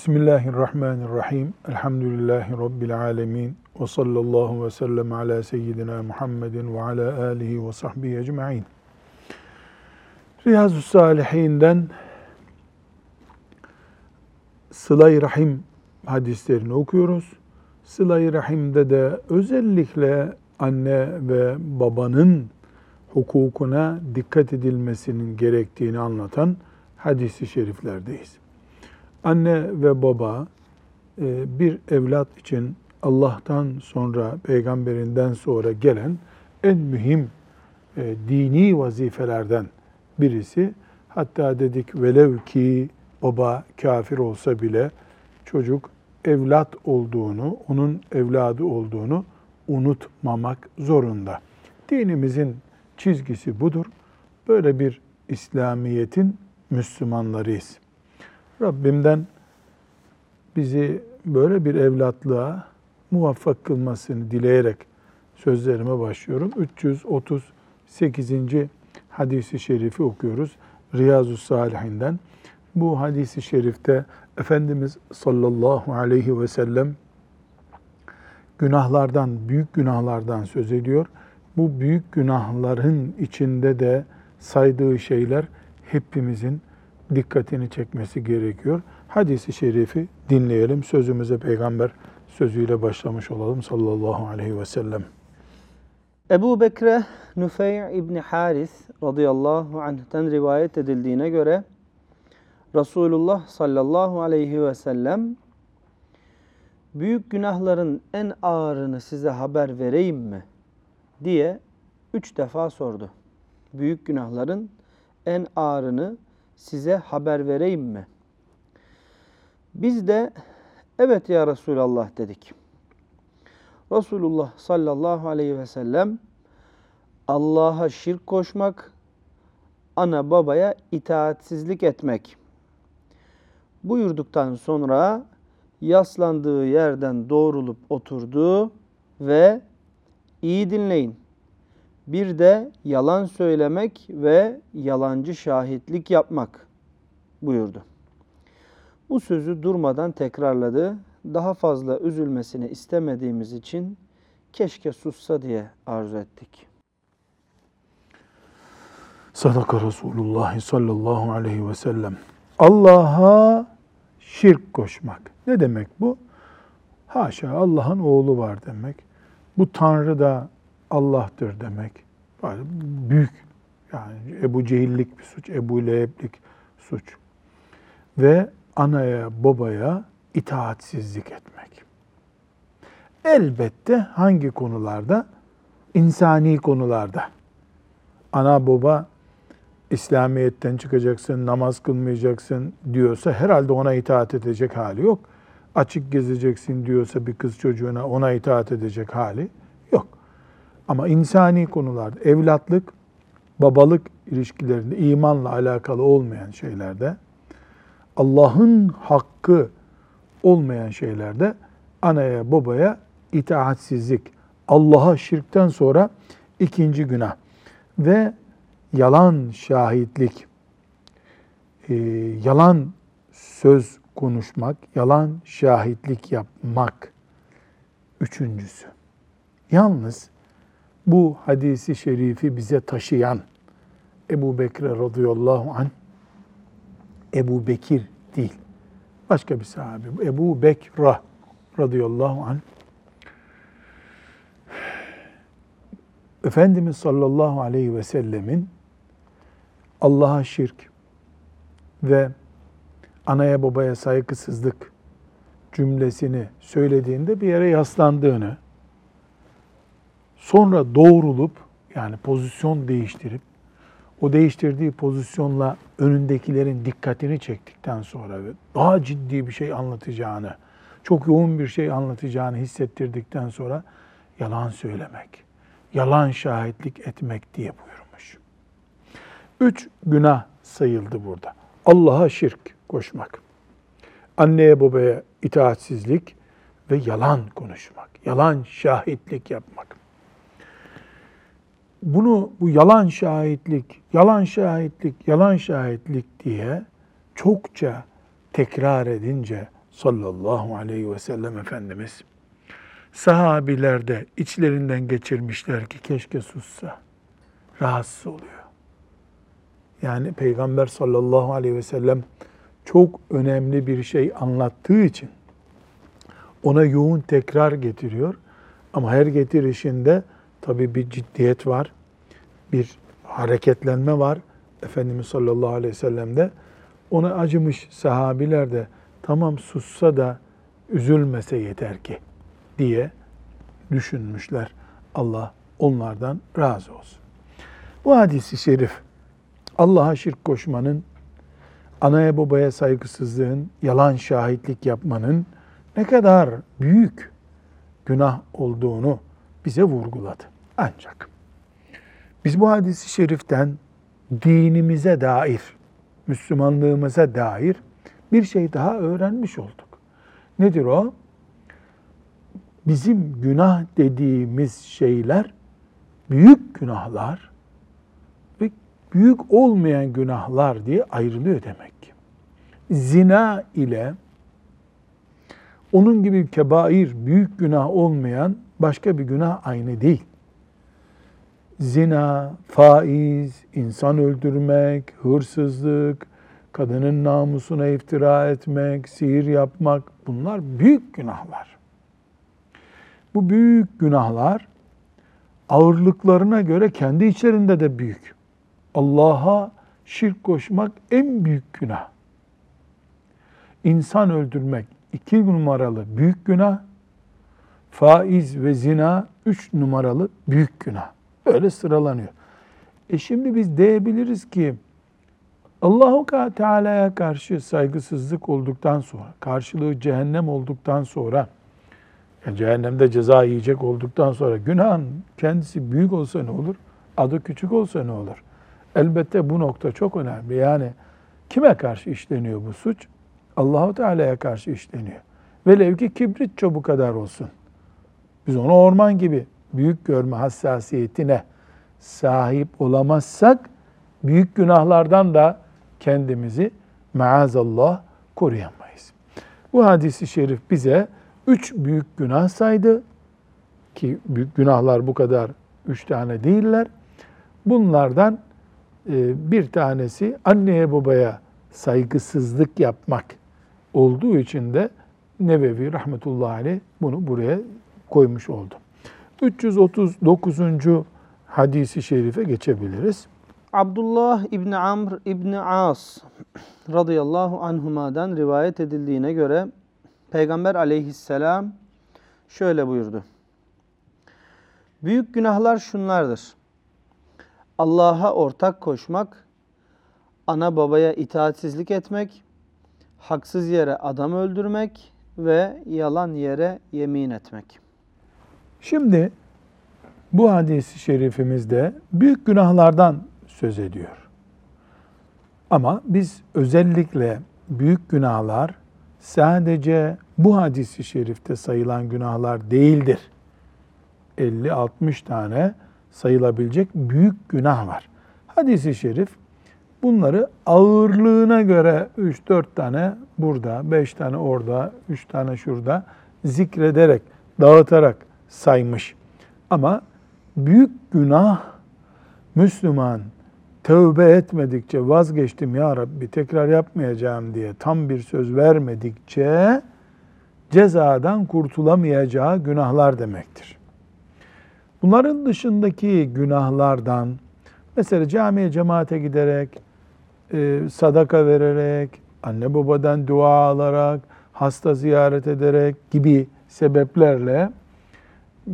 Bismillahirrahmanirrahim. Elhamdülillahi Rabbil alemin. Ve sallallahu ve sellem ala seyyidina Muhammedin ve ala alihi ve sahbihi ecma'in. Riyazu Salihinden Sıla-i Rahim hadislerini okuyoruz. Sıla-i Rahim'de de özellikle anne ve babanın hukukuna dikkat edilmesinin gerektiğini anlatan hadisi şeriflerdeyiz. Anne ve baba e, bir evlat için Allah'tan sonra, peygamberinden sonra gelen en mühim e, dini vazifelerden birisi. Hatta dedik velev ki baba kafir olsa bile çocuk evlat olduğunu, onun evladı olduğunu unutmamak zorunda. Dinimizin çizgisi budur. Böyle bir İslamiyet'in Müslümanlarıyız. Rabbimden bizi böyle bir evlatlığa muvaffak kılmasını dileyerek sözlerime başlıyorum. 338. hadisi şerifi okuyoruz. Riyazu Salihinden. Bu hadisi şerifte Efendimiz sallallahu aleyhi ve sellem günahlardan, büyük günahlardan söz ediyor. Bu büyük günahların içinde de saydığı şeyler hepimizin dikkatini çekmesi gerekiyor. Hadisi şerifi dinleyelim. Sözümüze peygamber sözüyle başlamış olalım sallallahu aleyhi ve sellem. Ebu Bekre Nüfey İbni Haris radıyallahu anh'ten rivayet edildiğine göre Resulullah sallallahu aleyhi ve sellem büyük günahların en ağırını size haber vereyim mi diye üç defa sordu. Büyük günahların en ağırını size haber vereyim mi? Biz de evet ya Resulallah dedik. Resulullah sallallahu aleyhi ve sellem Allah'a şirk koşmak, ana babaya itaatsizlik etmek buyurduktan sonra yaslandığı yerden doğrulup oturdu ve iyi dinleyin. Bir de yalan söylemek ve yalancı şahitlik yapmak buyurdu. Bu sözü durmadan tekrarladı. Daha fazla üzülmesini istemediğimiz için keşke sussa diye arzu ettik. Sadaka Resulullah sallallahu aleyhi ve sellem. Allah'a şirk koşmak. Ne demek bu? Haşa Allah'ın oğlu var demek. Bu Tanrı da Allah'tır demek. Böyle büyük yani Ebu Cehillik bir suç, Ebu Leheb'lik suç. Ve anaya, babaya itaatsizlik etmek. Elbette hangi konularda? İnsani konularda. Ana baba İslamiyet'ten çıkacaksın, namaz kılmayacaksın diyorsa herhalde ona itaat edecek hali yok. Açık gezeceksin diyorsa bir kız çocuğuna ona itaat edecek hali. Ama insani konularda, evlatlık, babalık ilişkilerinde, imanla alakalı olmayan şeylerde, Allah'ın hakkı olmayan şeylerde anaya babaya itaatsizlik, Allah'a şirkten sonra ikinci günah ve yalan şahitlik, e, yalan söz konuşmak, yalan şahitlik yapmak üçüncüsü. Yalnız bu hadisi şerifi bize taşıyan Ebu Bekir radıyallahu anh, Ebu Bekir değil, başka bir sahabe, Ebu Bekra radıyallahu anh, Efendimiz sallallahu aleyhi ve sellemin Allah'a şirk ve anaya babaya saygısızlık cümlesini söylediğinde bir yere yaslandığını, sonra doğrulup yani pozisyon değiştirip o değiştirdiği pozisyonla önündekilerin dikkatini çektikten sonra ve daha ciddi bir şey anlatacağını, çok yoğun bir şey anlatacağını hissettirdikten sonra yalan söylemek, yalan şahitlik etmek diye buyurmuş. Üç günah sayıldı burada. Allah'a şirk koşmak, anneye babaya itaatsizlik ve yalan konuşmak, yalan şahitlik yapmak. Bunu bu yalan şahitlik, yalan şahitlik, yalan şahitlik diye çokça tekrar edince sallallahu aleyhi ve sellem Efendimiz sahabiler de içlerinden geçirmişler ki keşke sussa. Rahatsız oluyor. Yani Peygamber sallallahu aleyhi ve sellem çok önemli bir şey anlattığı için ona yoğun tekrar getiriyor. Ama her getirişinde tabi bir ciddiyet var, bir hareketlenme var. Efendimiz sallallahu aleyhi ve sellem'de ona acımış sahabiler de tamam sussa da üzülmese yeter ki diye düşünmüşler. Allah onlardan razı olsun. Bu hadisi şerif Allah'a şirk koşmanın, anaya babaya saygısızlığın, yalan şahitlik yapmanın ne kadar büyük günah olduğunu bize vurguladı. Ancak biz bu hadisi şeriften dinimize dair, Müslümanlığımıza dair bir şey daha öğrenmiş olduk. Nedir o? Bizim günah dediğimiz şeyler büyük günahlar ve büyük olmayan günahlar diye ayrılıyor demek ki. Zina ile onun gibi kebair, büyük günah olmayan başka bir günah aynı değil. Zina, faiz, insan öldürmek, hırsızlık, kadının namusuna iftira etmek, sihir yapmak bunlar büyük günahlar. Bu büyük günahlar ağırlıklarına göre kendi içlerinde de büyük. Allah'a şirk koşmak en büyük günah. İnsan öldürmek iki numaralı büyük günah. Faiz ve zina üç numaralı büyük günah. Böyle sıralanıyor. E şimdi biz diyebiliriz ki Allahu Teala'ya karşı saygısızlık olduktan sonra, karşılığı cehennem olduktan sonra, yani cehennemde ceza yiyecek olduktan sonra günahın kendisi büyük olsa ne olur? Adı küçük olsa ne olur? Elbette bu nokta çok önemli. Yani kime karşı işleniyor bu suç? Allahu Teala'ya karşı işleniyor. Velev ki kibrit çubuğu kadar olsun. Biz onu orman gibi büyük görme hassasiyetine sahip olamazsak büyük günahlardan da kendimizi maazallah koruyamayız. Bu hadisi şerif bize üç büyük günah saydı ki büyük günahlar bu kadar üç tane değiller. Bunlardan e, bir tanesi anneye babaya saygısızlık yapmak olduğu için de Nebevi rahmetullahi aleyh bunu buraya koymuş oldu. 339. hadisi şerife geçebiliriz. Abdullah İbni Amr İbni As radıyallahu anhuma'dan rivayet edildiğine göre Peygamber aleyhisselam şöyle buyurdu. Büyük günahlar şunlardır. Allah'a ortak koşmak, ana babaya itaatsizlik etmek, haksız yere adam öldürmek ve yalan yere yemin etmek. Şimdi bu hadisi şerifimizde büyük günahlardan söz ediyor. Ama biz özellikle büyük günahlar sadece bu hadisi şerifte sayılan günahlar değildir. 50-60 tane sayılabilecek büyük günah var. Hadisi şerif bunları ağırlığına göre 3-4 tane burada, 5 tane orada, 3 tane şurada zikrederek, dağıtarak saymış. Ama büyük günah Müslüman tövbe etmedikçe vazgeçtim ya Rabbi tekrar yapmayacağım diye tam bir söz vermedikçe cezadan kurtulamayacağı günahlar demektir. Bunların dışındaki günahlardan mesela camiye cemaate giderek, e, sadaka vererek, anne babadan dua alarak, hasta ziyaret ederek gibi sebeplerle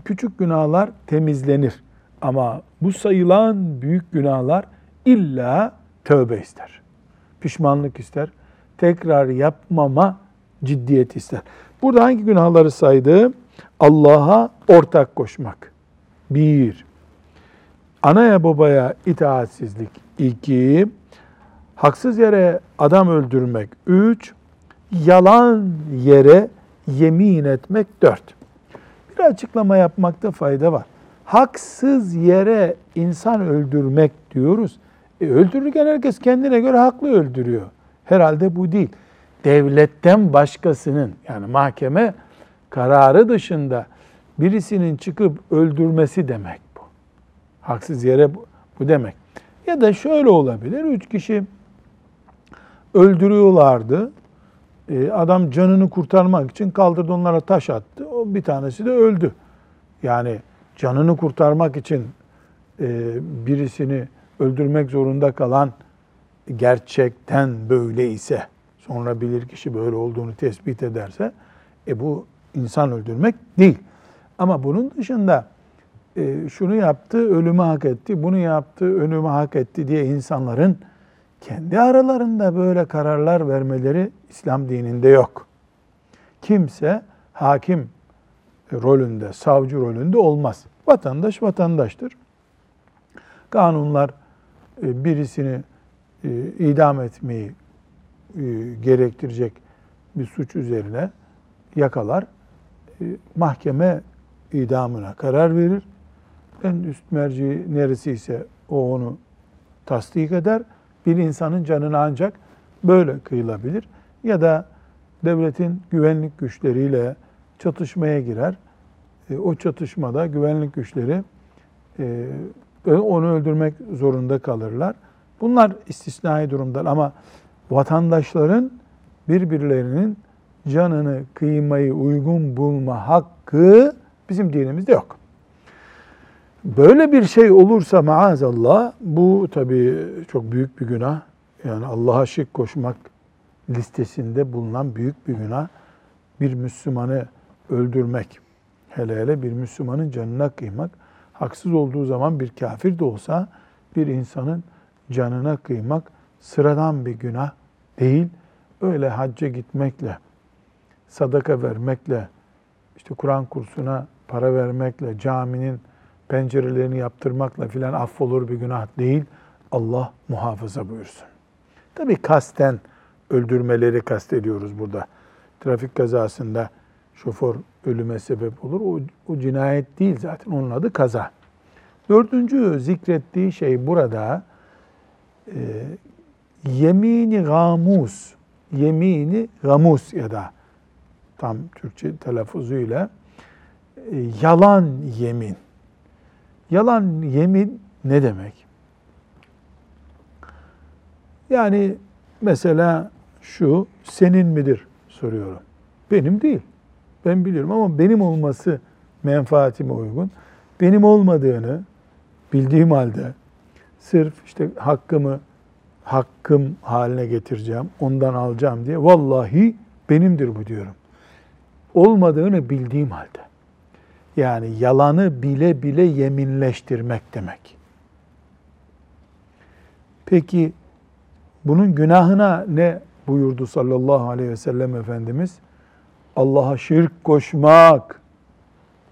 küçük günahlar temizlenir. Ama bu sayılan büyük günahlar illa tövbe ister. Pişmanlık ister. Tekrar yapmama ciddiyet ister. Burada hangi günahları saydı? Allah'a ortak koşmak. Bir. Anaya babaya itaatsizlik. İki. Haksız yere adam öldürmek. Üç. Yalan yere yemin etmek. Dört. Bir açıklama yapmakta fayda var. Haksız yere insan öldürmek diyoruz. E öldürürken herkes kendine göre haklı öldürüyor. Herhalde bu değil. devletten başkasının yani mahkeme kararı dışında birisinin çıkıp öldürmesi demek bu. Haksız yere bu, bu demek. Ya da şöyle olabilir. Üç kişi öldürüyorlardı. Ee, adam canını kurtarmak için kaldırdı onlara taş attı. O bir tanesi de öldü. Yani canını kurtarmak için e, birisini öldürmek zorunda kalan gerçekten böyle ise sonra bilir kişi böyle olduğunu tespit ederse e bu insan öldürmek değil. Ama bunun dışında e, şunu yaptı, ölümü hak etti, bunu yaptı, ölümü hak etti diye insanların kendi aralarında böyle kararlar vermeleri İslam dininde yok. Kimse hakim rolünde, savcı rolünde olmaz. Vatandaş vatandaştır. Kanunlar e, birisini e, idam etmeyi e, gerektirecek bir suç üzerine yakalar. Mahkeme idamına karar verir. En üst merci neresiyse o onu tasdik eder. Bir insanın canına ancak böyle kıyılabilir. Ya da devletin güvenlik güçleriyle çatışmaya girer. O çatışmada güvenlik güçleri onu öldürmek zorunda kalırlar. Bunlar istisnai durumlar ama vatandaşların birbirlerinin canını kıymayı uygun bulma hakkı bizim dinimizde yok. Böyle bir şey olursa maazallah bu tabii çok büyük bir günah. Yani Allah'a şirk koşmak listesinde bulunan büyük bir günah. Bir Müslümanı öldürmek, hele hele bir Müslümanın canına kıymak haksız olduğu zaman bir kafir de olsa bir insanın canına kıymak sıradan bir günah değil. Öyle hacca gitmekle, sadaka vermekle, işte Kur'an kursuna para vermekle, caminin pencerelerini yaptırmakla filan affolur bir günah değil. Allah muhafaza buyursun. Tabii kasten öldürmeleri kastediyoruz burada. Trafik kazasında şoför ölüme sebep olur. O, o cinayet değil zaten. Onun adı kaza. Dördüncü zikrettiği şey burada e, yemini gamus, yemini gamus ya da tam Türkçe telaffuzuyla e, yalan yemin. Yalan yemin ne demek? Yani mesela şu senin midir soruyorum. Benim değil. Ben biliyorum ama benim olması menfaatime uygun. Benim olmadığını bildiğim halde sırf işte hakkımı hakkım haline getireceğim, ondan alacağım diye vallahi benimdir bu diyorum. Olmadığını bildiğim halde. Yani yalanı bile bile yeminleştirmek demek. Peki bunun günahına ne buyurdu sallallahu aleyhi ve sellem Efendimiz? Allah'a şirk koşmak,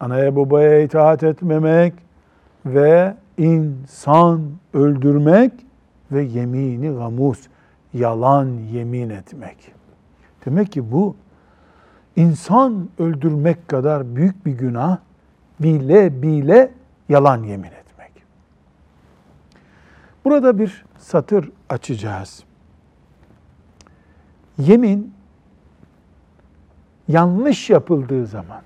anaya babaya itaat etmemek ve insan öldürmek ve yemini gamus, yalan yemin etmek. Demek ki bu insan öldürmek kadar büyük bir günah bile bile yalan yemin etmek. Burada bir satır açacağız. Yemin yanlış yapıldığı zaman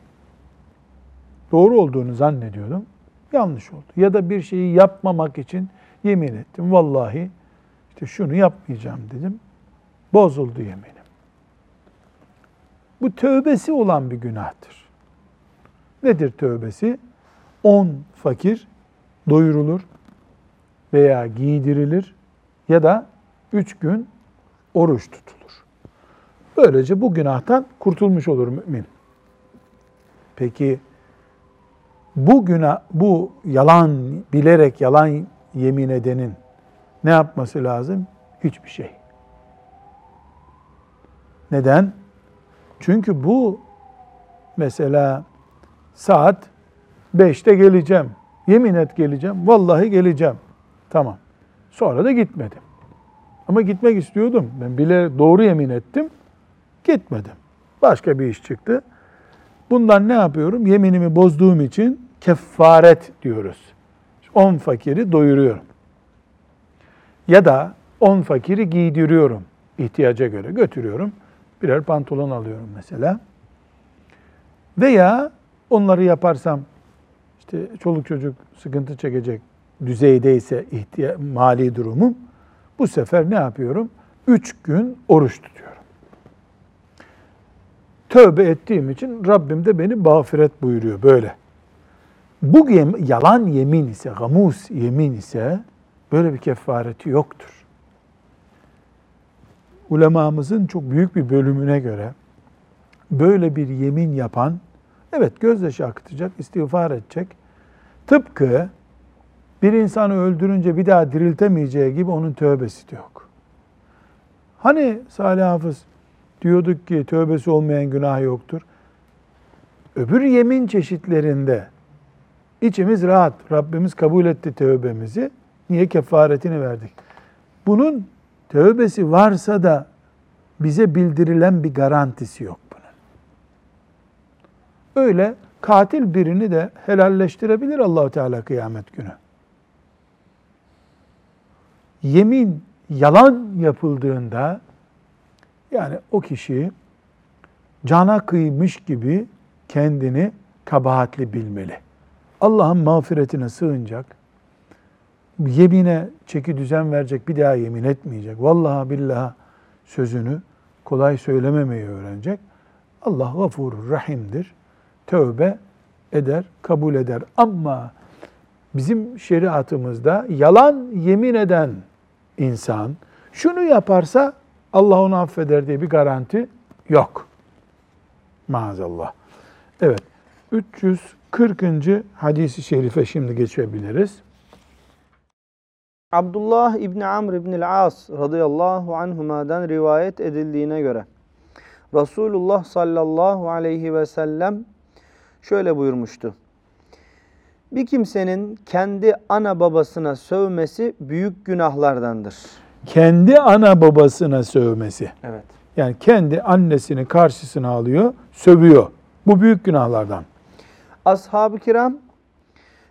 doğru olduğunu zannediyordum. Yanlış oldu. Ya da bir şeyi yapmamak için yemin ettim. Vallahi işte şunu yapmayacağım dedim. Bozuldu yeminim. Bu tövbesi olan bir günahtır. Nedir tövbesi? On fakir doyurulur veya giydirilir ya da üç gün oruç tutulur. Böylece bu günahtan kurtulmuş olur mümin. Peki bu günah, bu yalan, bilerek yalan yemin edenin ne yapması lazım? Hiçbir şey. Neden? Çünkü bu mesela saat 5'te geleceğim. Yemin et geleceğim. Vallahi geleceğim. Tamam. Sonra da gitmedim. Ama gitmek istiyordum. Ben bile doğru yemin ettim. Gitmedim. Başka bir iş çıktı. Bundan ne yapıyorum? Yeminimi bozduğum için kefaret diyoruz. 10 fakiri doyuruyorum. Ya da 10 fakiri giydiriyorum ihtiyaca göre götürüyorum. birer pantolon alıyorum mesela. Veya onları yaparsam işte çoluk çocuk sıkıntı çekecek düzeydeyse ihtiya mali durumum bu sefer ne yapıyorum? Üç gün oruç tutuyorum. Tövbe ettiğim için Rabbim de beni mağfiret buyuruyor böyle. Bu yalan yemin ise, gamus yemin ise böyle bir kefareti yoktur. Ulemamızın çok büyük bir bölümüne göre böyle bir yemin yapan, evet gözyaşı akıtacak, istiğfar edecek. Tıpkı bir insanı öldürünce bir daha diriltemeyeceği gibi onun tövbesi de yok. Hani Salih Hafız diyorduk ki tövbesi olmayan günah yoktur. Öbür yemin çeşitlerinde içimiz rahat. Rabbimiz kabul etti tövbemizi. Niye kefaretini verdik? Bunun tövbesi varsa da bize bildirilen bir garantisi yok. Öyle katil birini de helalleştirebilir Allahu Teala kıyamet günü. Yemin yalan yapıldığında yani o kişi cana kıymış gibi kendini kabahatli bilmeli. Allah'ın mağfiretine sığınacak. Yemine çeki düzen verecek, bir daha yemin etmeyecek. Vallahi billahi sözünü kolay söylememeyi öğrenecek. Allah gafurur rahimdir. Tövbe eder, kabul eder. Ama bizim şeriatımızda yalan yemin eden insan şunu yaparsa Allah onu affeder diye bir garanti yok. Maazallah. Evet. 340. hadisi şerife şimdi geçebiliriz. Abdullah İbni Amr İbni As radıyallahu anhuma'dan rivayet edildiğine göre Resulullah sallallahu aleyhi ve sellem şöyle buyurmuştu. Bir kimsenin kendi ana babasına sövmesi büyük günahlardandır. Kendi ana babasına sövmesi. Evet. Yani kendi annesini karşısına alıyor, sövüyor. Bu büyük günahlardan. Ashab-ı kiram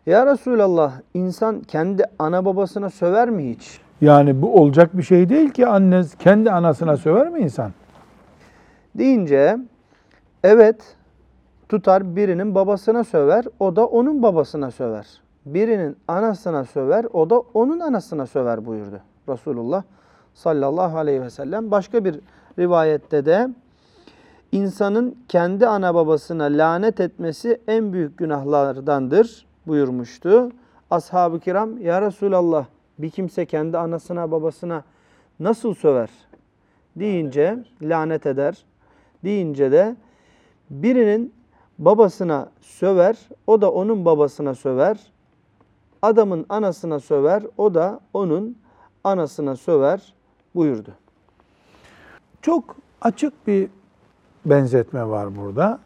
ya Resulallah insan kendi ana babasına söver mi hiç? Yani bu olacak bir şey değil ki anne kendi anasına söver mi insan? Deyince evet tutar birinin babasına söver o da onun babasına söver. Birinin anasına söver o da onun anasına söver buyurdu Resulullah sallallahu aleyhi ve sellem. Başka bir rivayette de insanın kendi ana babasına lanet etmesi en büyük günahlardandır buyurmuştu. Ashab-ı kiram ya Resulallah bir kimse kendi anasına babasına nasıl söver deyince lanet eder deyince de birinin babasına söver o da onun babasına söver adamın anasına söver o da onun anasına söver buyurdu. Çok açık bir benzetme var burada.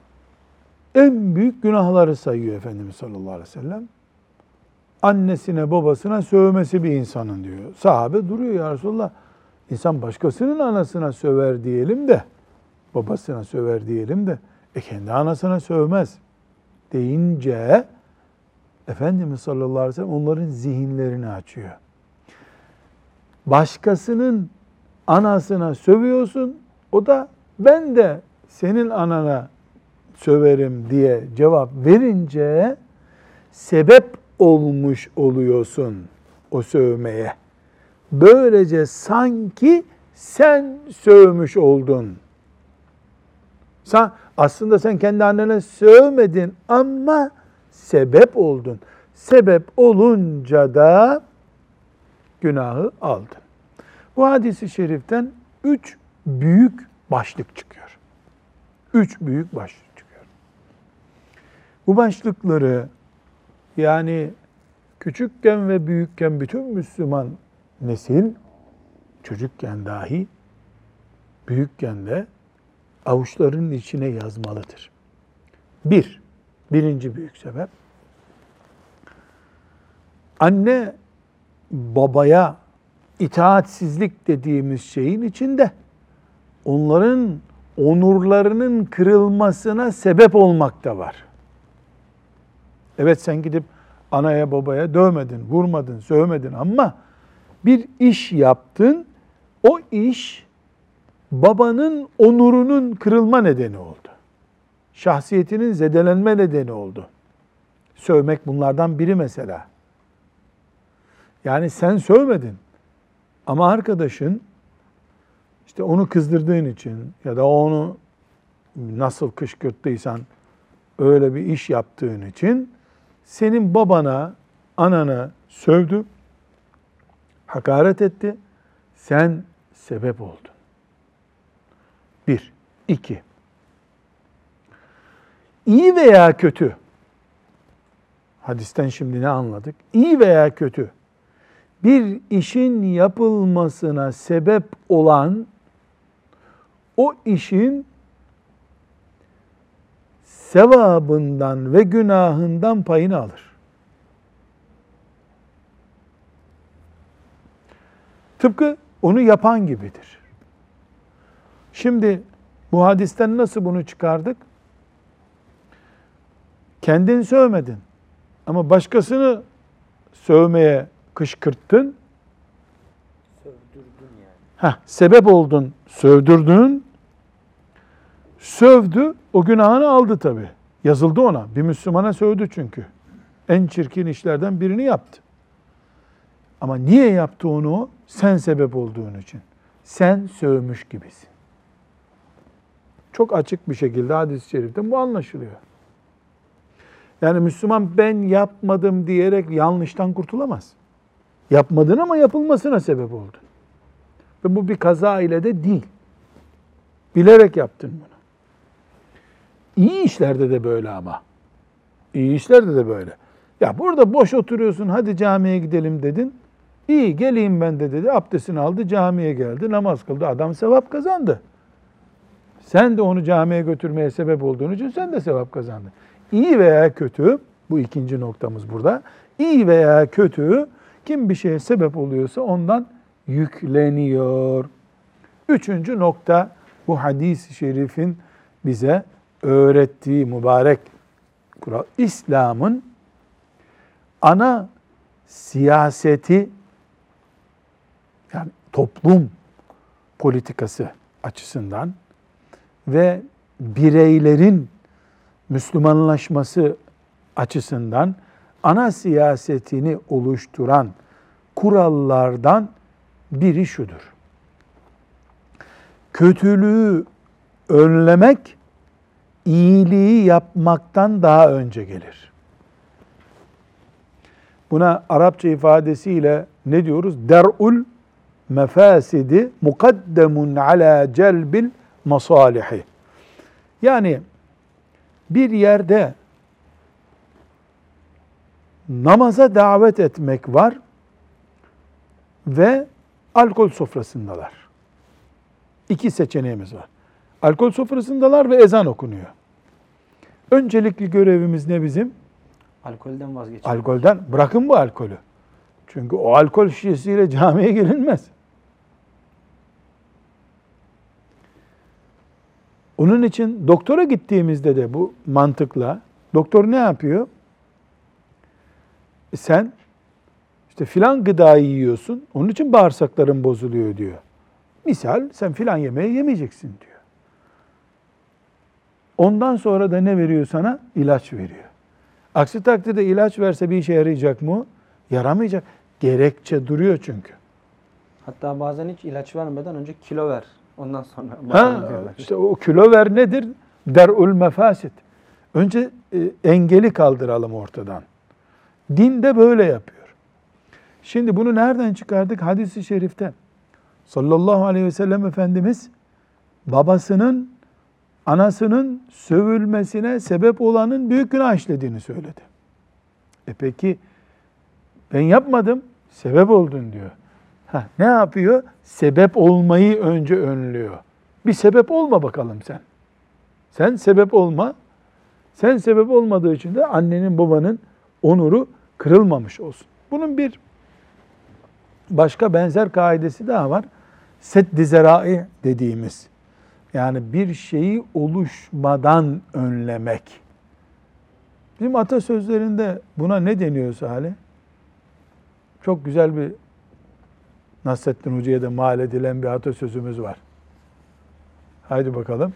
En büyük günahları sayıyor Efendimiz sallallahu aleyhi ve sellem. Annesine babasına sövmesi bir insanın diyor. Sahabe duruyor ya Resulallah. İnsan başkasının anasına söver diyelim de, babasına söver diyelim de, e kendi anasına sövmez deyince Efendimiz sallallahu aleyhi ve sellem onların zihinlerini açıyor. Başkasının anasına sövüyorsun, o da ben de senin anana söverim diye cevap verince sebep olmuş oluyorsun o sövmeye. Böylece sanki sen sövmüş oldun. Sen, aslında sen kendi annene sövmedin ama sebep oldun. Sebep olunca da günahı aldın. Bu hadisi şeriften üç büyük başlık çıkıyor. Üç büyük başlık çıkıyor. Bu başlıkları yani küçükken ve büyükken bütün Müslüman nesil çocukken dahi büyükken de avuçlarının içine yazmalıdır. Bir, birinci büyük sebep anne babaya itaatsizlik dediğimiz şeyin içinde onların onurlarının kırılmasına sebep olmak da var. Evet sen gidip anaya babaya dövmedin, vurmadın, sövmedin ama bir iş yaptın. O iş babanın onurunun kırılma nedeni oldu. Şahsiyetinin zedelenme nedeni oldu. Sövmek bunlardan biri mesela. Yani sen sövmedin. Ama arkadaşın işte onu kızdırdığın için ya da onu nasıl kışkırttıysan öyle bir iş yaptığın için senin babana, anana sövdü, hakaret etti. Sen sebep oldun. Bir. iki. İyi veya kötü, hadisten şimdi ne anladık? İyi veya kötü, bir işin yapılmasına sebep olan o işin sevabından ve günahından payını alır. Tıpkı onu yapan gibidir. Şimdi bu hadisten nasıl bunu çıkardık? Kendin sövmedin ama başkasını sövmeye kışkırttın. Sövdürdün yani. Heh, sebep oldun, sövdürdün. Sövdü, o günahını aldı tabi. Yazıldı ona. Bir Müslümana sövdü çünkü. En çirkin işlerden birini yaptı. Ama niye yaptı onu? Sen sebep olduğun için. Sen sövmüş gibisin. Çok açık bir şekilde hadis-i şeriften bu anlaşılıyor. Yani Müslüman ben yapmadım diyerek yanlıştan kurtulamaz. Yapmadın ama yapılmasına sebep oldun. Ve bu bir kaza ile de değil. Bilerek yaptın bunu. İyi işlerde de böyle ama. İyi işlerde de böyle. Ya burada boş oturuyorsun hadi camiye gidelim dedin. İyi geleyim ben de dedi. Abdestini aldı camiye geldi namaz kıldı. Adam sevap kazandı. Sen de onu camiye götürmeye sebep olduğun için sen de sevap kazandın. İyi veya kötü, bu ikinci noktamız burada. İyi veya kötü, kim bir şeye sebep oluyorsa ondan yükleniyor. Üçüncü nokta bu hadis-i şerifin bize öğrettiği mübarek kural. İslam'ın ana siyaseti yani toplum politikası açısından ve bireylerin Müslümanlaşması açısından ana siyasetini oluşturan kurallardan biri şudur. Kötülüğü önlemek iyiliği yapmaktan daha önce gelir. Buna Arapça ifadesiyle ne diyoruz? Der'ul mefasidi mukaddemun ala celbil masalihi. Yani bir yerde namaza davet etmek var ve alkol sofrasındalar. İki seçeneğimiz var. Alkol sofrasındalar ve ezan okunuyor. Öncelikli görevimiz ne bizim? Alkolden vazgeçmek. Alkolden bırakın bu alkolü. Çünkü o alkol şişesiyle camiye gelinmez. Onun için doktora gittiğimizde de bu mantıkla doktor ne yapıyor? E sen işte filan gıdayı yiyorsun. Onun için bağırsakların bozuluyor diyor. Misal sen filan yemeği yemeyeceksin diyor. Ondan sonra da ne veriyor sana? İlaç veriyor. Aksi takdirde ilaç verse bir işe yarayacak mı? Yaramayacak. Gerekçe duruyor çünkü. Hatta bazen hiç ilaç vermeden önce kilo ver. Ondan sonra Ha, işte o kilo ver nedir? Der'ül mefasit. Önce e, engeli kaldıralım ortadan. Din de böyle yapıyor. Şimdi bunu nereden çıkardık? Hadis-i şerifte. Sallallahu aleyhi ve sellem Efendimiz babasının, anasının sövülmesine sebep olanın büyük günah işlediğini söyledi. E peki ben yapmadım, sebep oldun diyor. Ha, ne yapıyor? Sebep olmayı önce önlüyor. Bir sebep olma bakalım sen. Sen sebep olma. Sen sebep olmadığı için de annenin babanın onuru kırılmamış olsun. Bunun bir başka benzer kaidesi daha var. Seddi zerai dediğimiz. Yani bir şeyi oluşmadan önlemek. Bizim atasözlerinde buna ne deniyor Salih? Çok güzel bir Nasrettin Hoca'ya da mal edilen bir atasözümüz var. Haydi bakalım.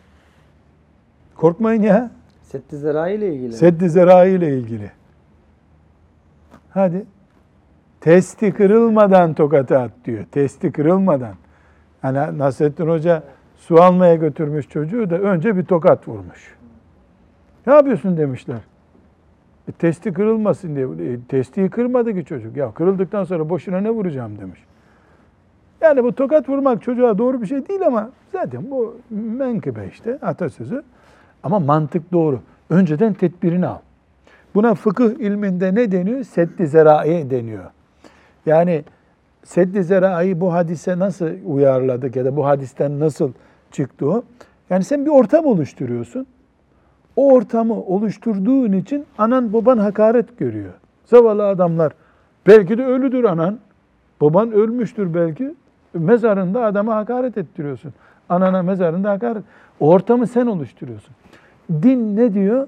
Korkmayın ya. Setti Zerai ile ilgili. Seddi Zerai ile ilgili. Hadi. Testi kırılmadan tokatı at diyor. Testi kırılmadan. Hani Nasrettin Hoca su almaya götürmüş çocuğu da önce bir tokat vurmuş. Ne yapıyorsun demişler. E, testi kırılmasın diye. E, testiyi kırmadı ki çocuk. Ya kırıldıktan sonra boşuna ne vuracağım demiş. Yani bu tokat vurmak çocuğa doğru bir şey değil ama zaten bu menkıbe işte atasözü. Ama mantık doğru. Önceden tedbirini al. Buna fıkıh ilminde ne deniyor? Seddi zerai deniyor. Yani seddi zerai bu hadise nasıl uyarladık ya da bu hadisten nasıl çıktı o? Yani sen bir ortam oluşturuyorsun. O ortamı oluşturduğun için anan baban hakaret görüyor. Zavallı adamlar. Belki de ölüdür anan. Baban ölmüştür belki. Mezarında adama hakaret ettiriyorsun. Anana mezarında hakaret. Ortamı sen oluşturuyorsun. Din ne diyor?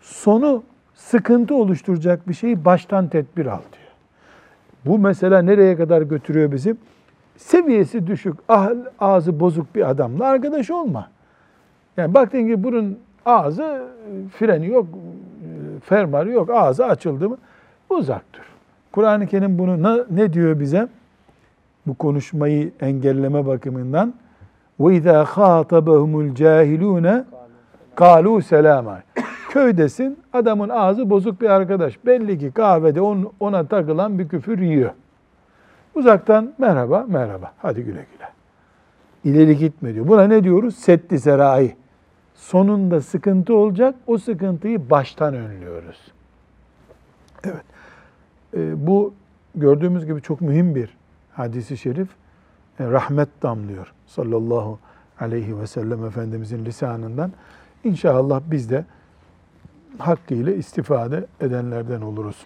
Sonu sıkıntı oluşturacak bir şeyi baştan tedbir al diyor. Bu mesela nereye kadar götürüyor bizi? Seviyesi düşük, ah, ağzı bozuk bir adamla arkadaş olma. Yani baktın ki bunun ağzı freni yok, fermuarı yok, ağzı açıldı mı uzak dur. Kur'an-ı Kerim bunu ne, ne diyor bize? Bu konuşmayı engelleme bakımından وَاِذَا خَاطَبَهُمُ الْجَاهِلُونَ Kalu selama. Köydesin, adamın ağzı bozuk bir arkadaş. Belli ki kahvede on, ona takılan bir küfür yiyor. Uzaktan merhaba, merhaba. Hadi güle güle. İleri gitme diyor. Buna ne diyoruz? Setti serai. Sonunda sıkıntı olacak. O sıkıntıyı baştan önlüyoruz. Evet. Ee, bu gördüğümüz gibi çok mühim bir hadisi şerif. E, rahmet damlıyor sallallahu aleyhi ve sellem Efendimizin lisanından. İnşallah biz de hakkıyla istifade edenlerden oluruz.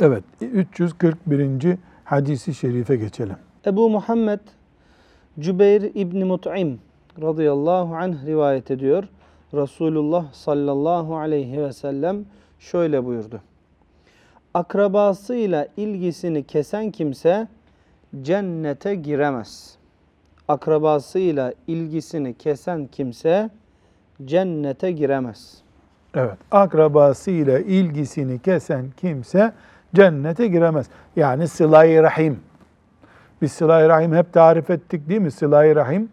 Evet, 341. hadisi şerife geçelim. Ebu Muhammed Cübeyr İbni Mut'im radıyallahu anh rivayet ediyor. Resulullah sallallahu aleyhi ve sellem şöyle buyurdu. Akrabasıyla ilgisini kesen kimse cennete giremez. Akrabasıyla ilgisini kesen kimse cennete giremez. Evet, akrabasıyla ilgisini kesen kimse cennete giremez. Yani sıla-i rahim. Biz sıla-i rahim hep tarif ettik değil mi? Sıla-i rahim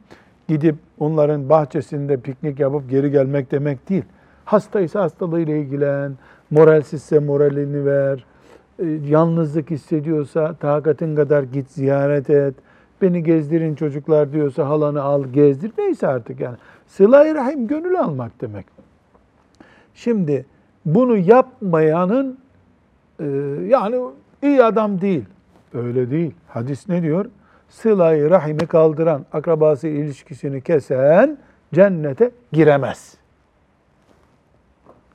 gidip onların bahçesinde piknik yapıp geri gelmek demek değil. Hastaysa hastalığıyla ilgilen, moralsizse moralini ver, yalnızlık hissediyorsa takatın kadar git ziyaret et, beni gezdirin çocuklar diyorsa halanı al gezdir, neyse artık yani. Sıla-i Rahim gönül almak demek. Şimdi bunu yapmayanın e, yani iyi adam değil. Öyle değil. Hadis ne diyor? Sıla-i Rahim'i kaldıran, akrabası ilişkisini kesen cennete giremez.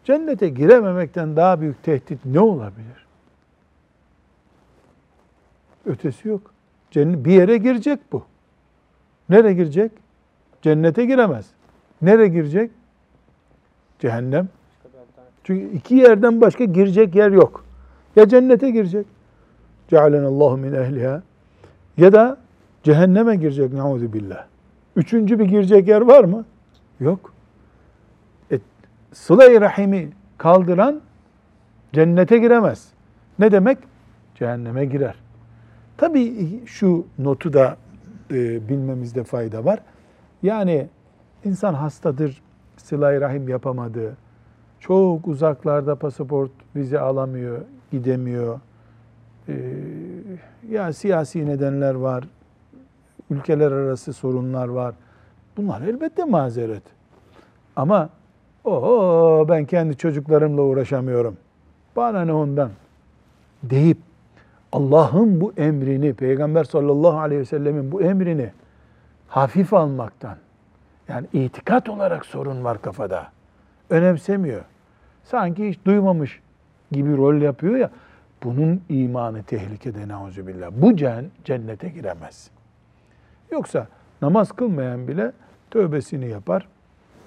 Cennete girememekten daha büyük tehdit ne olabilir? Ötesi yok. Cennet, bir yere girecek bu. Nereye girecek? Cennete giremez. Nereye girecek? Cehennem. Çünkü iki yerden başka girecek yer yok. Ya cennete girecek. Cealenallahu min ehliha. Ya da cehenneme girecek. Nauzu billah. Üçüncü bir girecek yer var mı? Yok. E, Sıla-i Rahim'i kaldıran cennete giremez. Ne demek? Cehenneme girer. Tabii şu notu da e, bilmemizde fayda var. Yani insan hastadır, sıla rahim yapamadı, çok uzaklarda pasaport, vize alamıyor, gidemiyor. Ee, ya siyasi nedenler var, ülkeler arası sorunlar var. Bunlar elbette mazeret. Ama o ben kendi çocuklarımla uğraşamıyorum. Bana ne ondan deyip Allah'ın bu emrini, Peygamber sallallahu aleyhi ve sellemin bu emrini hafif almaktan, yani itikat olarak sorun var kafada. Önemsemiyor. Sanki hiç duymamış gibi rol yapıyor ya, bunun imanı tehlikede neuzubillah. Bu cennete giremez. Yoksa namaz kılmayan bile tövbesini yapar,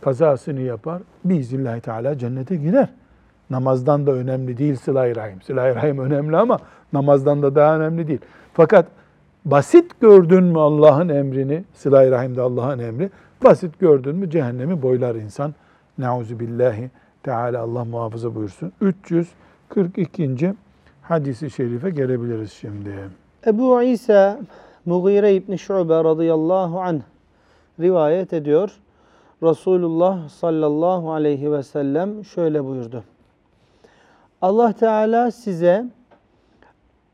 kazasını yapar, biiznillahü teala cennete girer. Namazdan da önemli değil sıla-i rahim. Sıla-i rahim önemli ama namazdan da daha önemli değil. Fakat basit gördün mü Allah'ın emrini, sıla-i rahimde Allah'ın emri, Basit gördün mü cehennemi boylar insan. Nauzu billahi Teala Allah muhafaza buyursun. 342. hadisi şerife gelebiliriz şimdi. Ebu İsa Mughire İbni Şube radıyallahu anh rivayet ediyor. Resulullah sallallahu aleyhi ve sellem şöyle buyurdu. Allah Teala size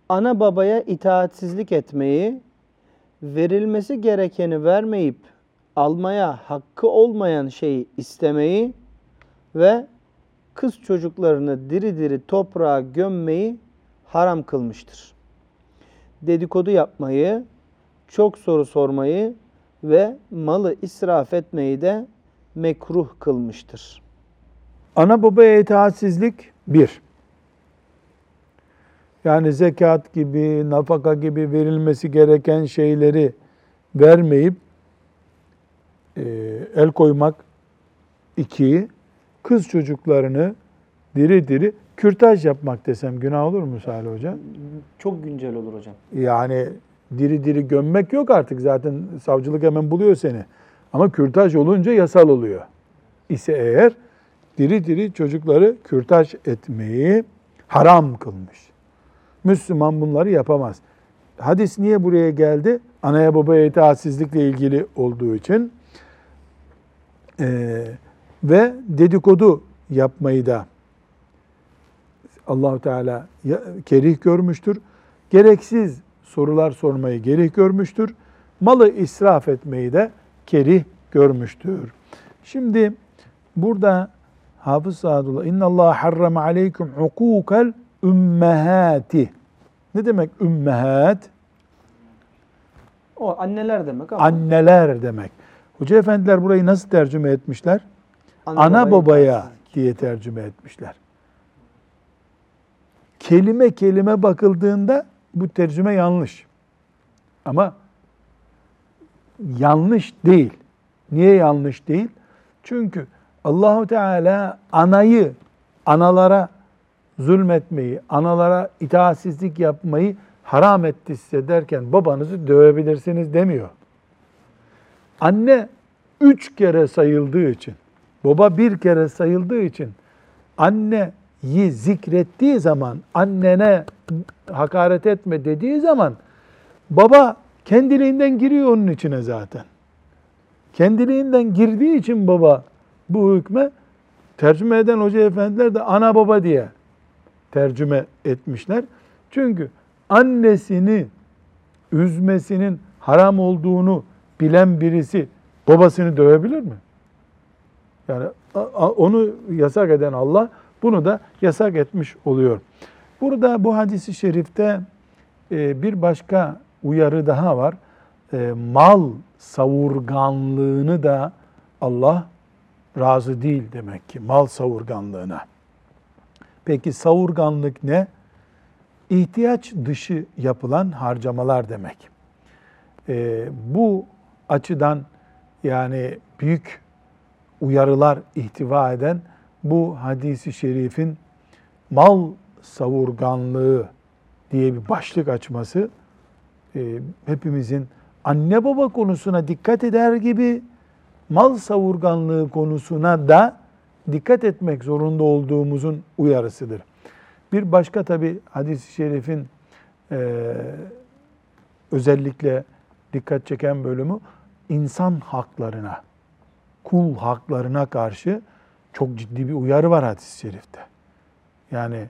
ana babaya itaatsizlik etmeyi, verilmesi gerekeni vermeyip almaya hakkı olmayan şeyi istemeyi ve kız çocuklarını diri diri toprağa gömmeyi haram kılmıştır. Dedikodu yapmayı, çok soru sormayı ve malı israf etmeyi de mekruh kılmıştır. Ana babaya itaatsizlik bir. Yani zekat gibi, nafaka gibi verilmesi gereken şeyleri vermeyip e, el koymak iki. Kız çocuklarını diri diri kürtaj yapmak desem günah olur mu Salih Hoca? Çok güncel olur hocam. Yani diri diri gömmek yok artık zaten savcılık hemen buluyor seni. Ama kürtaj olunca yasal oluyor. İse eğer diri diri çocukları kürtaj etmeyi haram kılmış. Müslüman bunları yapamaz. Hadis niye buraya geldi? Anaya babaya itaatsizlikle ilgili olduğu için. Ee, ve dedikodu yapmayı da Allahu Teala kerih görmüştür. Gereksiz sorular sormayı gerih görmüştür. Malı israf etmeyi de kerih görmüştür. Şimdi burada Hafız Sadullah inna Allah harrama aleykum hukukal ümmehati. Ne demek ümmehat? O anneler demek ama Anneler demek. Hoca efendiler burayı nasıl tercüme etmişler? Ana, babaya itaatsizlik. diye tercüme etmişler. Kelime kelime bakıldığında bu tercüme yanlış. Ama yanlış değil. Niye yanlış değil? Çünkü Allahu Teala anayı analara zulmetmeyi, analara itaatsizlik yapmayı haram etti size derken babanızı dövebilirsiniz demiyor. Anne üç kere sayıldığı için, baba bir kere sayıldığı için anneyi zikrettiği zaman, annene hakaret etme dediği zaman baba kendiliğinden giriyor onun içine zaten. Kendiliğinden girdiği için baba bu hükme tercüme eden hoca efendiler de ana baba diye tercüme etmişler. Çünkü annesini üzmesinin haram olduğunu bilen birisi babasını dövebilir mi? Yani onu yasak eden Allah bunu da yasak etmiş oluyor. Burada bu hadisi şerifte e, bir başka uyarı daha var. E, Mal savurganlığını da Allah razı değil demek ki mal savurganlığına. Peki savurganlık ne? İhtiyaç dışı yapılan harcamalar demek. Ee, bu açıdan yani büyük uyarılar ihtiva eden bu hadisi şerifin mal savurganlığı diye bir başlık açması e, hepimizin anne baba konusuna dikkat eder gibi mal savurganlığı konusuna da dikkat etmek zorunda olduğumuzun uyarısıdır. Bir başka tabi hadis-i şerifin e, özellikle dikkat çeken bölümü insan haklarına, kul haklarına karşı çok ciddi bir uyarı var hadis-i şerifte. Yani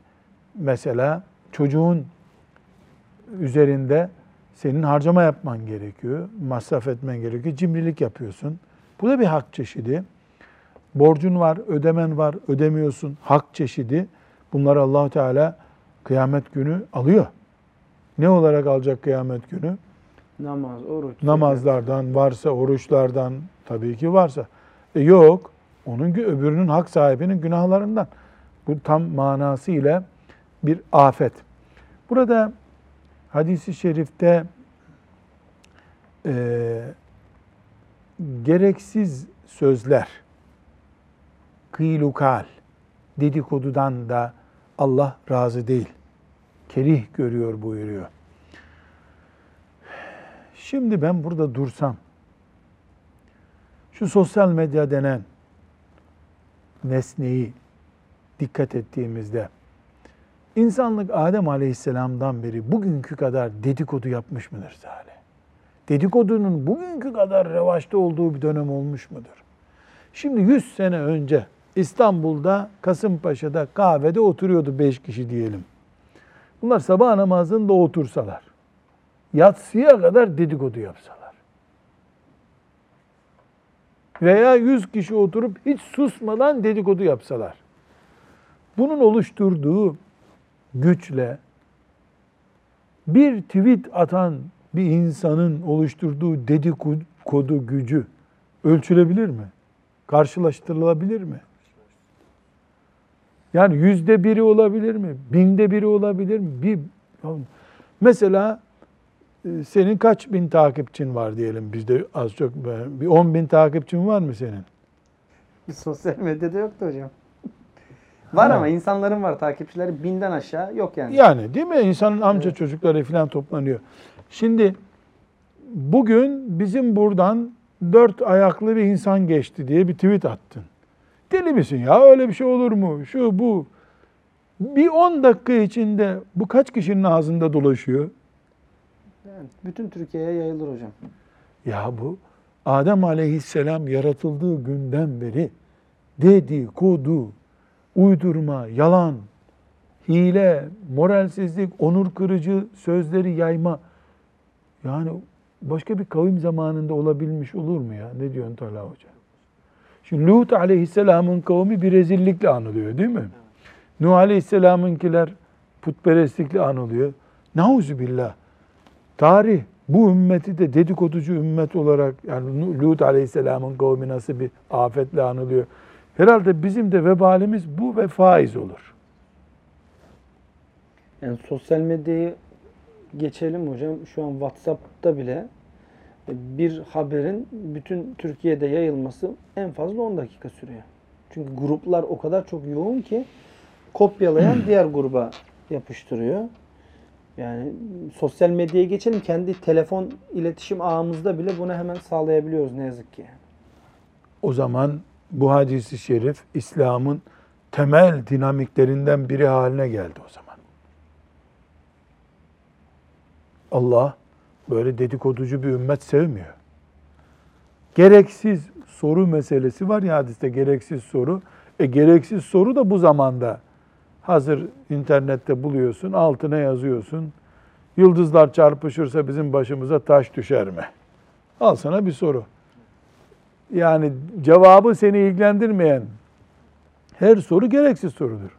mesela çocuğun üzerinde senin harcama yapman gerekiyor, masraf etmen gerekiyor, cimrilik yapıyorsun. Bu da bir hak çeşidi. Borcun var, ödemen var, ödemiyorsun. Hak çeşidi. Bunları allah Teala kıyamet günü alıyor. Ne olarak alacak kıyamet günü? Namaz, oruç. Namazlardan, varsa oruçlardan, tabii ki varsa. E yok, onun öbürünün hak sahibinin günahlarından. Bu tam manasıyla bir afet. Burada hadisi şerifte e, gereksiz sözler, kıylukal, dedikodudan da Allah razı değil. Kerih görüyor buyuruyor. Şimdi ben burada dursam, Şu sosyal medya denen nesneyi dikkat ettiğimizde insanlık Adem Aleyhisselam'dan beri bugünkü kadar dedikodu yapmış mıdır Salih? Dedikodunun bugünkü kadar revaçta olduğu bir dönem olmuş mudur? Şimdi 100 sene önce İstanbul'da Kasımpaşa'da kahvede oturuyordu 5 kişi diyelim. Bunlar sabah namazında otursalar, yatsıya kadar dedikodu yapsalar veya 100 kişi oturup hiç susmadan dedikodu yapsalar. Bunun oluşturduğu güçle bir tweet atan bir insanın oluşturduğu dedikodu gücü ölçülebilir mi? Karşılaştırılabilir mi? Yani yüzde biri olabilir mi? Binde biri olabilir mi? Bir, mesela e, senin kaç bin takipçin var diyelim bizde az çok bir 10 bin takipçin var mı senin? Sosyal medyada yoktu hocam. Var Ha. ama insanların var takipçileri binden aşağı yok yani. Yani değil mi? İnsanın amca çocukları falan toplanıyor. Şimdi bugün bizim buradan dört ayaklı bir insan geçti diye bir tweet attın. Deli misin ya? Öyle bir şey olur mu? Şu bu. Bir 10 dakika içinde bu kaç kişinin ağzında dolaşıyor? Yani bütün Türkiye'ye yayılır hocam. Ya bu Adem aleyhisselam yaratıldığı günden beri dedikodu, uydurma, yalan, hile, moralsizlik, onur kırıcı sözleri yayma. Yani başka bir kavim zamanında olabilmiş olur mu ya? Ne diyorsun Talha Hoca? Şimdi Lut aleyhisselamın kavmi bir rezillikle anılıyor değil mi? Nuh aleyhisselamınkiler putperestlikle anılıyor. Nauzubillah. Tarih bu ümmeti de dedikoducu ümmet olarak yani Lut aleyhisselamın kavmi nasıl bir afetle anılıyor. Herhalde bizim de vebalimiz bu ve faiz olur. Yani sosyal medyayı geçelim hocam. Şu an WhatsApp'ta bile bir haberin bütün Türkiye'de yayılması en fazla 10 dakika sürüyor. Çünkü gruplar o kadar çok yoğun ki kopyalayan diğer gruba yapıştırıyor. Yani sosyal medyaya geçelim. Kendi telefon iletişim ağımızda bile bunu hemen sağlayabiliyoruz ne yazık ki. O zaman bu hadisi şerif İslam'ın temel dinamiklerinden biri haline geldi o zaman. Allah böyle dedikoducu bir ümmet sevmiyor. Gereksiz soru meselesi var ya hadiste gereksiz soru. E gereksiz soru da bu zamanda hazır internette buluyorsun, altına yazıyorsun. Yıldızlar çarpışırsa bizim başımıza taş düşer mi? Al sana bir soru. Yani cevabı seni ilgilendirmeyen her soru gereksiz sorudur.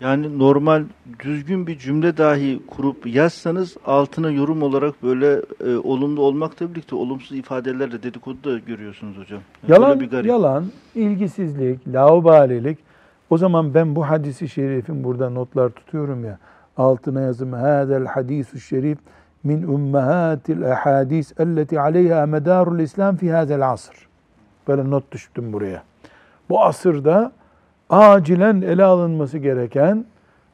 Yani normal düzgün bir cümle dahi kurup yazsanız altına yorum olarak böyle e, olumlu olmakla birlikte olumsuz ifadelerle dedikodu da görüyorsunuz hocam. Yani Yalan, bir garip. yalan, ilgisizlik, laubalilik. O zaman ben bu hadisi şerifin burada notlar tutuyorum ya. Altına yazım hadel hadisu şerif min ummahatil ahadis elleti aleyha medarul İslam fi hadel asr. Böyle not düştüm buraya. Bu asırda acilen ele alınması gereken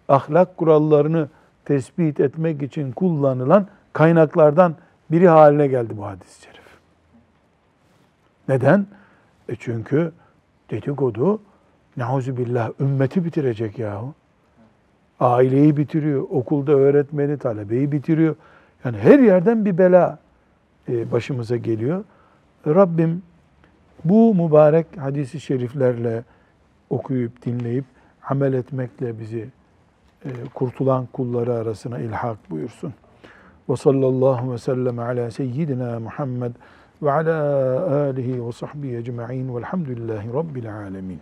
ahlak kurallarını tespit etmek için kullanılan kaynaklardan biri haline geldi bu hadis-i şerif. Neden? E çünkü dedikodu billah ümmeti bitirecek yahu. Aileyi bitiriyor, okulda öğretmeni, talebeyi bitiriyor. Yani her yerden bir bela e, başımıza geliyor. Rabbim bu mübarek hadisi şeriflerle okuyup dinleyip amel etmekle bizi e, kurtulan kulları arasına ilhak buyursun. Ve sallallahu ve sellem ala seyyidina Muhammed ve ala alihi ve sahbihi ecma'in velhamdülillahi rabbil alemin.